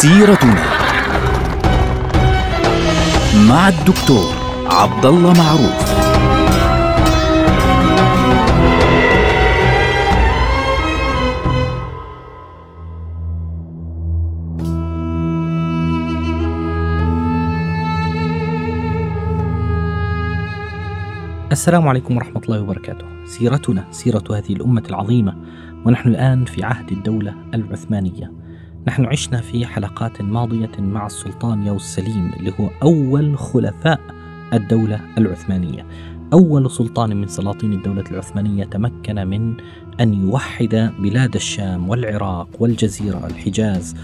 سيرتنا مع الدكتور عبد الله معروف السلام عليكم ورحمة الله وبركاته. سيرتنا سيرة هذه الأمة العظيمة ونحن الآن في عهد الدولة العثمانية. نحن عشنا في حلقات ماضية مع السلطان يوز سليم اللي هو أول خلفاء الدولة العثمانية. أول سلطان من سلاطين الدولة العثمانية تمكن من أن يوحد بلاد الشام والعراق والجزيرة الحجاز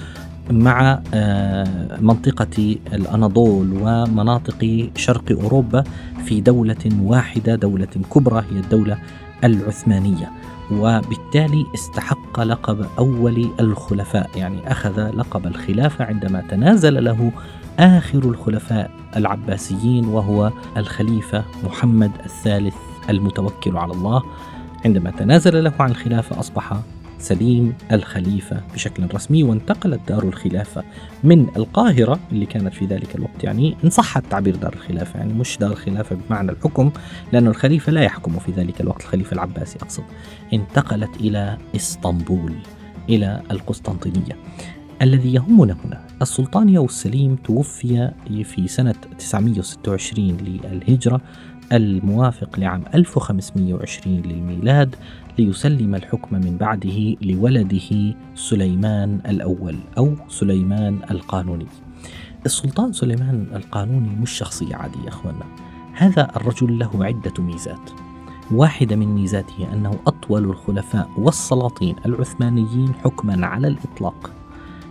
مع آه، منطقة الأناضول ومناطق شرق أوروبا في دولة واحدة دولة كبرى هي الدولة العثمانية وبالتالي استحق لقب أول الخلفاء يعني أخذ لقب الخلافة عندما تنازل له آخر الخلفاء العباسيين وهو الخليفة محمد الثالث المتوكل على الله. عندما تنازل له عن الخلافة أصبح سليم الخليفة بشكل رسمي وانتقلت دار الخلافة من القاهرة اللي كانت في ذلك الوقت يعني إن صح التعبير دار الخلافة يعني مش دار الخلافة بمعنى الحكم لأن الخليفة لا يحكم في ذلك الوقت الخليفة العباسي أقصد. انتقلت إلى إسطنبول إلى القسطنطينية. الذي يهمنا هنا السلطان يوسف سليم توفي في سنة 926 للهجرة الموافق لعام 1520 للميلاد ليسلم الحكم من بعده لولده سليمان الأول أو سليمان القانوني. السلطان سليمان القانوني مش شخصية عادية يا أخوانا هذا الرجل له عدة ميزات. واحدة من ميزاته أنه أطول الخلفاء والسلاطين العثمانيين حكما على الإطلاق.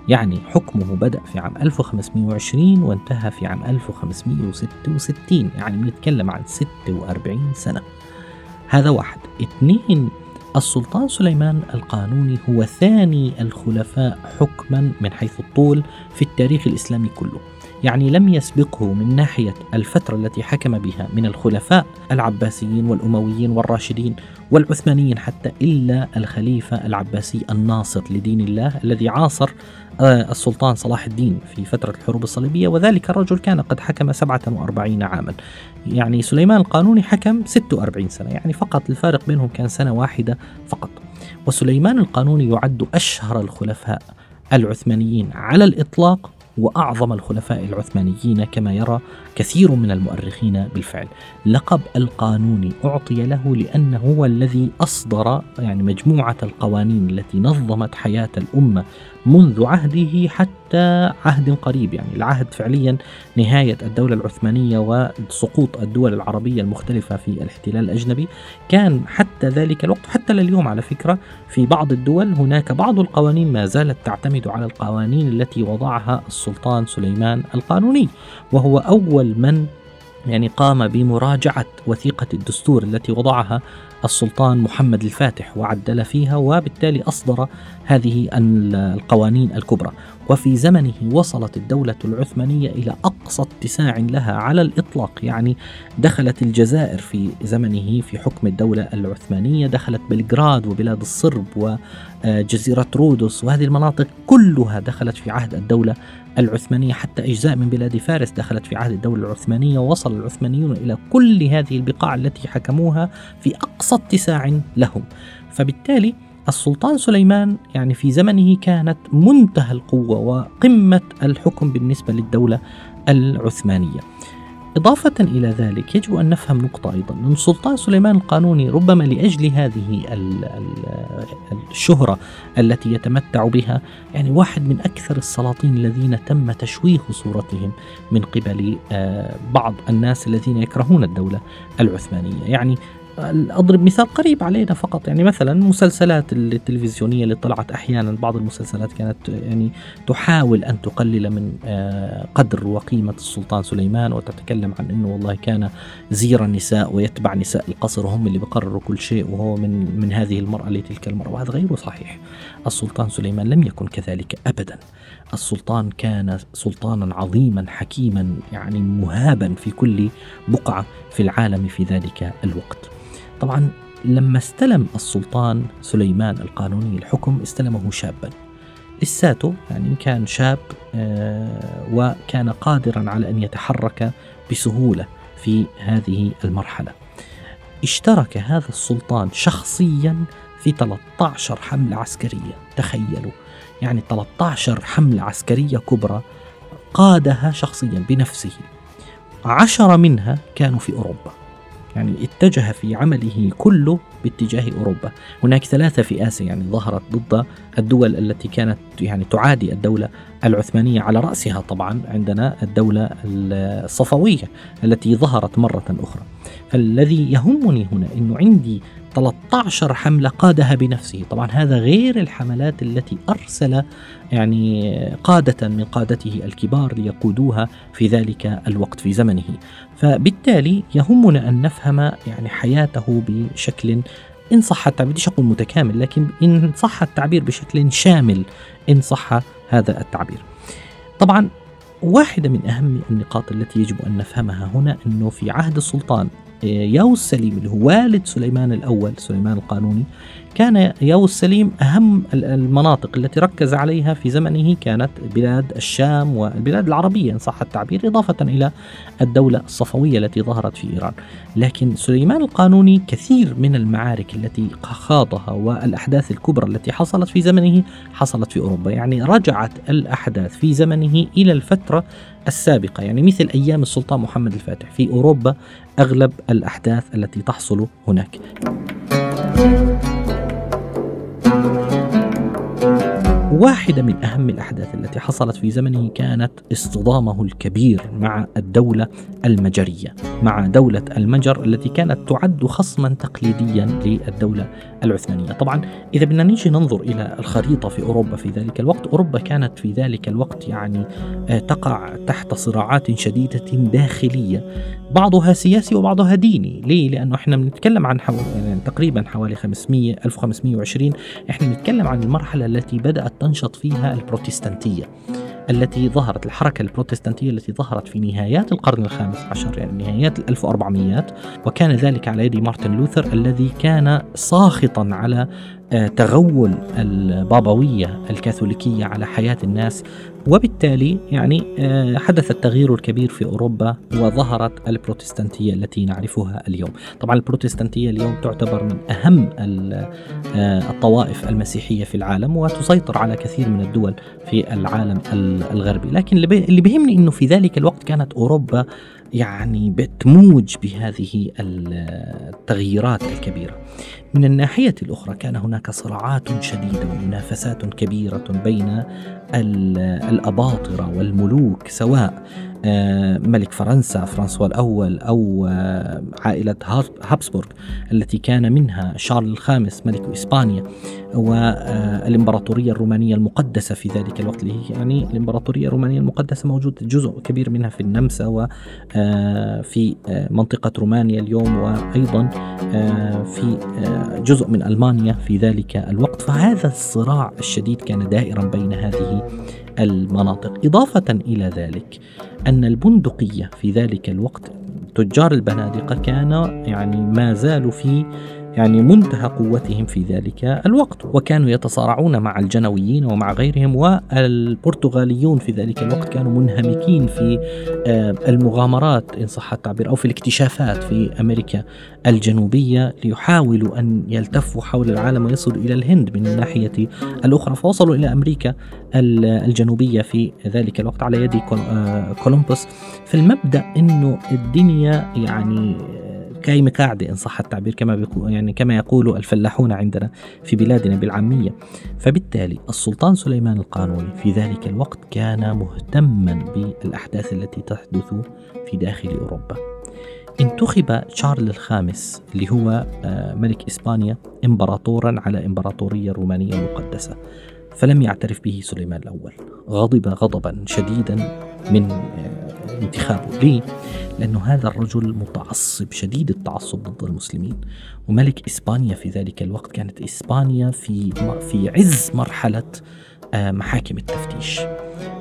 يعني حكمه بدأ في عام 1520 وانتهى في عام 1566 يعني بنتكلم عن 46 سنة. هذا واحد. اثنين السلطان سليمان القانوني هو ثاني الخلفاء حكما من حيث الطول في التاريخ الإسلامي كله. يعني لم يسبقه من ناحية الفترة التي حكم بها من الخلفاء العباسيين والأمويين والراشدين والعثمانيين حتى إلا الخليفة العباسي الناصر لدين الله الذي عاصر آه، السلطان صلاح الدين في فترة الحروب الصليبية وذلك الرجل كان قد حكم 47 عاما. يعني سليمان القانوني حكم 46 سنة يعني فقط الفارق بينهم كان سنة واحدة فقط. وسليمان القانوني يعد أشهر الخلفاء العثمانيين على الإطلاق وأعظم الخلفاء العثمانيين كما يرى كثير من المؤرخين بالفعل. لقب القانوني أعطي له لأنه هو الذي أصدر يعني مجموعة القوانين التي نظمت حياة الأمة منذ عهده حتى عهد قريب يعني العهد فعليا نهاية الدولة العثمانية وسقوط الدول العربية المختلفة في الاحتلال الأجنبي كان حتى ذلك الوقت حتى لليوم على فكرة في بعض الدول هناك بعض القوانين ما زالت تعتمد على القوانين التي وضعها السلطان سليمان القانوني وهو أول من؟ يعني قام بمراجعة وثيقة الدستور التي وضعها السلطان محمد الفاتح وعدل فيها وبالتالي أصدر هذه القوانين الكبرى. وفي زمنه وصلت الدولة العثمانية إلى أقصى اتساع لها على الإطلاق يعني دخلت الجزائر في زمنه في حكم الدولة العثمانية دخلت بلغراد وبلاد الصرب وجزيرة رودس وهذه المناطق كلها دخلت في عهد الدولة العثمانية حتى أجزاء من بلاد فارس دخلت في عهد الدولة العثمانية ووصل العثمانيون إلى كل هذه البقاع التي حكموها في أقصى اتساع لهم. فبالتالي السلطان سليمان يعني في زمنه كانت منتهى القوة وقمة الحكم بالنسبة للدولة العثمانية. إضافة إلى ذلك يجب أن نفهم نقطة أيضا. أن السلطان سليمان القانوني ربما لأجل هذه الشهرة التي يتمتع بها يعني واحد من أكثر السلاطين الذين تم تشويه صورتهم من قبل آه، بعض الناس الذين يكرهون الدولة العثمانية. يعني أضرب مثال قريب علينا فقط يعني مثلا المسلسلات التلفزيونية اللي طلعت أحيانا بعض المسلسلات كانت يعني تحاول أن تقلل من آه، قدر وقيمة السلطان سليمان وتتكلم عن إنه والله كان زير النساء ويتبع نساء القصر وهم اللي بقرروا كل شيء وهو من من هذه المرأة لتلك المرأة وهذا غير صحيح. السلطان سليمان لم يكن كذلك ابدا. السلطان كان سلطانا عظيما حكيما يعني مهابا في كل بقعة في العالم في ذلك الوقت. طبعا لما استلم السلطان سليمان القانوني الحكم استلمه شابا. لساته يعني كان شاب وكان قادرا على أن يتحرك بسهولة في هذه المرحلة. اشترك هذا السلطان شخصيا في 13 حملة عسكرية. تخيلوا يعني 13 حملة عسكرية كبرى قادها شخصيا بنفسه. عشرة منها كانوا في أوروبا. يعني اتجه في عمله كله باتجاه أوروبا، هناك ثلاثة في اسيا يعني ظهرت ضد الدول التي كانت يعني تعادي الدولة العثمانية على رأسها طبعا عندنا الدولة الصفوية التي ظهرت مرة أخرى. فالذي يهمني هنا إنه عندي 13 حملة قادها بنفسه. طبعا هذا غير الحملات التي أرسل يعني قادة من قادته الكبار ليقودوها في ذلك الوقت في زمنه. فبالتالي يهمنا أن نفهم يعني حياته بشكل إن صح التعبير بديش أقول متكامل لكن إن صح التعبير بشكل شامل إن صح هذا التعبير. طبعا واحدة من أهم النقاط التي يجب أن نفهمها هنا أنه في عهد السلطان ياوس سليم اللي هو والد سليمان الأول سليمان القانوني كان ياوس سليم أهم المناطق التي ركز عليها في زمنه كانت بلاد الشام والبلاد العربية إن صح التعبير إضافة إلى الدولة الصفوية التي ظهرت في إيران. لكن سليمان القانوني كثير من المعارك التي خاضها والأحداث الكبرى التي حصلت في زمنه حصلت في أوروبا. يعني رجعت الأحداث في زمنه إلى الفترة السابقة. يعني مثل أيام السلطان محمد الفاتح في أوروبا أغلب الأحداث التي تحصل هناك. واحدة من أهم الأحداث التي حصلت في زمنه كانت اصطدامه الكبير مع الدولة المجرية مع دولة المجر التي كانت تعد خصما تقليديا للدولة العثمانية طبعا إذا بدنا نيجي ننظر إلى الخريطة في أوروبا في ذلك الوقت أوروبا كانت في ذلك الوقت يعني آه، تقع تحت صراعات شديدة داخلية بعضها سياسي وبعضها ديني ليه؟ لأنه إحنا بنتكلم عن حو... يعني تقريبا حوالي 500 1520 إحنا بنتكلم عن المرحلة التي بدأت تنشط فيها البروتستانتية التي ظهرت الحركة البروتستانتية التي ظهرت في نهايات القرن الخامس عشر يعني نهايات ال 1400 وكان ذلك على يد مارتن لوثر الذي كان ساخطا على آه، تغول البابوية الكاثوليكية على حياة الناس وبالتالي يعني آه، حدث التغيير الكبير في أوروبا وظهرت البروتستانتية التي نعرفها اليوم. طبعا البروتستانتية اليوم تعتبر من أهم آه، الطوائف المسيحية في العالم وتسيطر على كثير من الدول في العالم الغربي. لكن اللي بيهمني أنه في ذلك الوقت كانت أوروبا يعني بتموج بهذه التغييرات الكبيرة. من الناحية الأخرى كان هناك صراعات شديدة ومنافسات كبيرة بين الأباطرة والملوك سواء ملك فرنسا فرانسوا الأول أو آه، عائلة هابسبورغ التي كان منها شارل الخامس ملك إسبانيا والإمبراطورية الرومانية المقدسة في ذلك الوقت اللي هي يعني الإمبراطورية الرومانية المقدسة موجود جزء كبير منها في النمسا وفي آه، منطقة رومانيا اليوم وأيضا في جزء من ألمانيا في ذلك الوقت. فهذا الصراع الشديد كان دائرا بين هذه المناطق. إضافة إلى ذلك أن البندقية في ذلك الوقت تجار البنادقة كان يعني ما زالوا في يعني منتهى قوتهم في ذلك الوقت وكانوا يتصارعون مع الجنويين ومع غيرهم والبرتغاليون في ذلك الوقت كانوا منهمكين في آه، المغامرات إن صح التعبير أو في الاكتشافات في أمريكا الجنوبية ليحاولوا أن يلتفوا حول العالم ويصلوا إلى الهند من الناحية الأخرى فوصلوا إلى أمريكا الجنوبية في ذلك الوقت على يد آه، كولومبوس. في المبدأ أنه الدنيا يعني كايمة قاعدة إن صح التعبير كما بيقول يعني كما يقول الفلاحون عندنا في بلادنا بالعامية. فبالتالي السلطان سليمان القانوني في ذلك الوقت كان مهتما بالأحداث التي تحدث في داخل أوروبا. انتخب شارل الخامس اللي هو آه، ملك إسبانيا إمبراطورا على إمبراطورية رومانية مقدسة. فلم يعترف به سليمان الأول. غضب غضبا شديدا من آه، انتخابه. ليه؟ لأنه هذا الرجل متعصب شديد التعصب ضد المسلمين وملك إسبانيا في ذلك الوقت كانت إسبانيا في في عز مرحلة آه، محاكم التفتيش.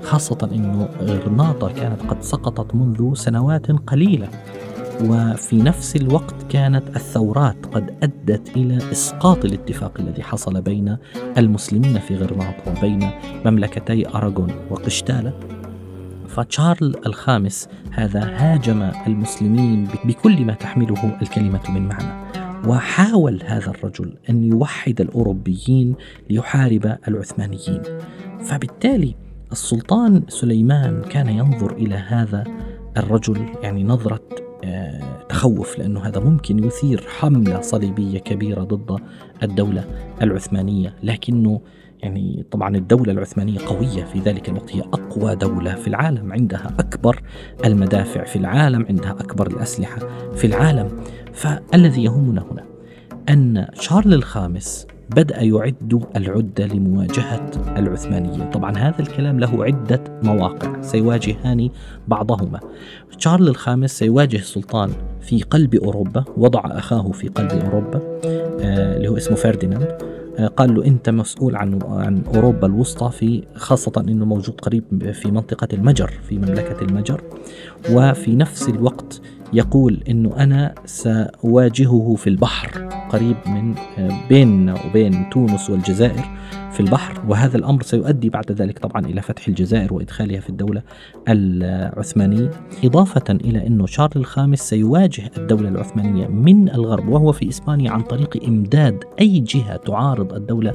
خاصة أنه غرناطة كانت قد سقطت منذ سنوات قليلة وفي نفس الوقت كانت الثورات قد أدت إلى إسقاط الاتفاق الذي حصل بين المسلمين في غرناطة وبين مملكتي أراغون وقشتالة. فتشارل الخامس هذا هاجم المسلمين بكل ما تحمله الكلمة من معنى. وحاول هذا الرجل أن يوحد الأوروبيين ليحارب العثمانيين. فبالتالي السلطان سليمان كان ينظر إلى هذا الرجل يعني نظرة آه، تخوف لأنه هذا ممكن يثير حملة صليبية كبيرة ضد الدولة العثمانية. لكنه يعني طبعا الدولة العثمانية قوية في ذلك الوقت هي أقوى دولة في العالم عندها أكبر المدافع في العالم عندها أكبر الأسلحة في العالم. فالذي يهمنا هنا أن شارل الخامس بدأ يعد العدة لمواجهة العثمانيين. طبعا هذا الكلام له عدة مواقع سيواجهان بعضهما. شارل الخامس سيواجه السلطان في قلب أوروبا وضع أخاه في قلب أوروبا آه اللي هو اسمه فرديناند آه قال له أنت مسؤول عن عن أوروبا الوسطى في خاصة أنه موجود قريب في منطقة المجر في مملكة المجر. وفي نفس الوقت يقول إنه أنا سأواجهه في البحر قريب من آه، بيننا وبين تونس والجزائر. في البحر وهذا الأمر سيؤدي بعد ذلك طبعا إلى فتح الجزائر وإدخالها في الدولة العثمانية إضافة إلى انه شارل الخامس سيواجه الدولة العثمانية من الغرب وهو في إسبانيا عن طريق إمداد أي جهة تعارض الدولة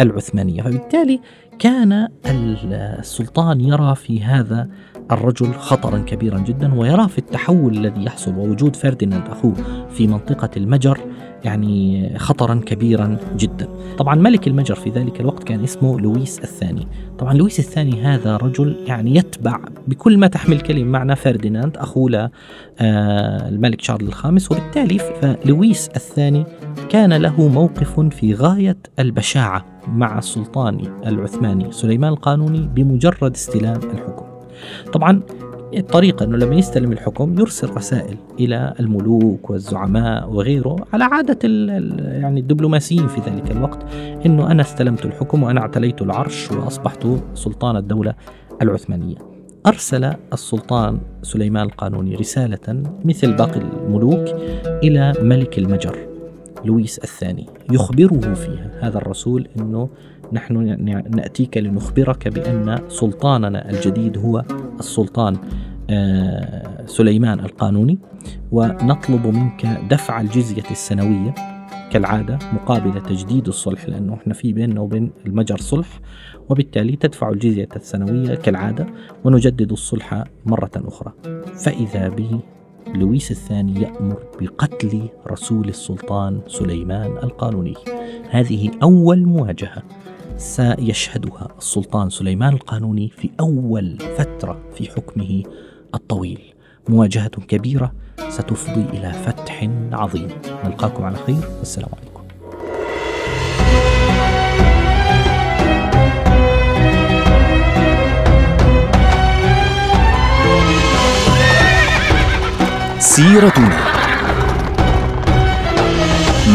العثمانية. فبالتالي كان السلطان يرى في هذا الرجل خطرا كبيرا جدا ويرى في التحول الذي يحصل ووجود فرديناند أخوه في منطقة المجر يعني خطرا كبيرا جدا. طبعا ملك المجر في ذلك الوقت كان اسمه لويس الثاني. طبعا لويس الثاني هذا رجل يعني يتبع بكل ما تحمل كلمه معنى فرديناند أخوه آه، الملك شارل الخامس وبالتالي فلويس الثاني كان له موقف في غاية البشاعة مع السلطان العثماني سليمان القانوني بمجرد استلام الحكم. طبعا الطريقة أنه لما يستلم الحكم يرسل رسائل إلى الملوك والزعماء وغيره على عادة يعني الدبلوماسيين في ذلك الوقت أنه أنا استلمت الحكم وأنا اعتليت العرش وأصبحت سلطان الدولة العثمانية. أرسل السلطان سليمان القانوني رسالة مثل باقي الملوك إلى ملك المجر لويس الثاني يخبره فيها هذا الرسول أنه نحن نأتيك لنخبرك بأن سلطاننا الجديد هو السلطان آه، سليمان القانوني ونطلب منك دفع الجزية السنوية كالعادة مقابل تجديد الصلح لأنه إحنا في بيننا وبين المجر صلح وبالتالي تدفع الجزية السنوية كالعادة ونجدد الصلح مرة أخرى. فإذا به لويس الثاني يأمر بقتل رسول السلطان سليمان القانوني. هذه أول مواجهة. سيشهدها السلطان سليمان القانوني في أول فترة في حكمه الطويل. مواجهة كبيرة ستفضي إلى فتح عظيم. نلقاكم على خير. والسلام عليكم. سيرتنا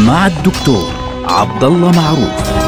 مع الدكتور عبد الله معروف.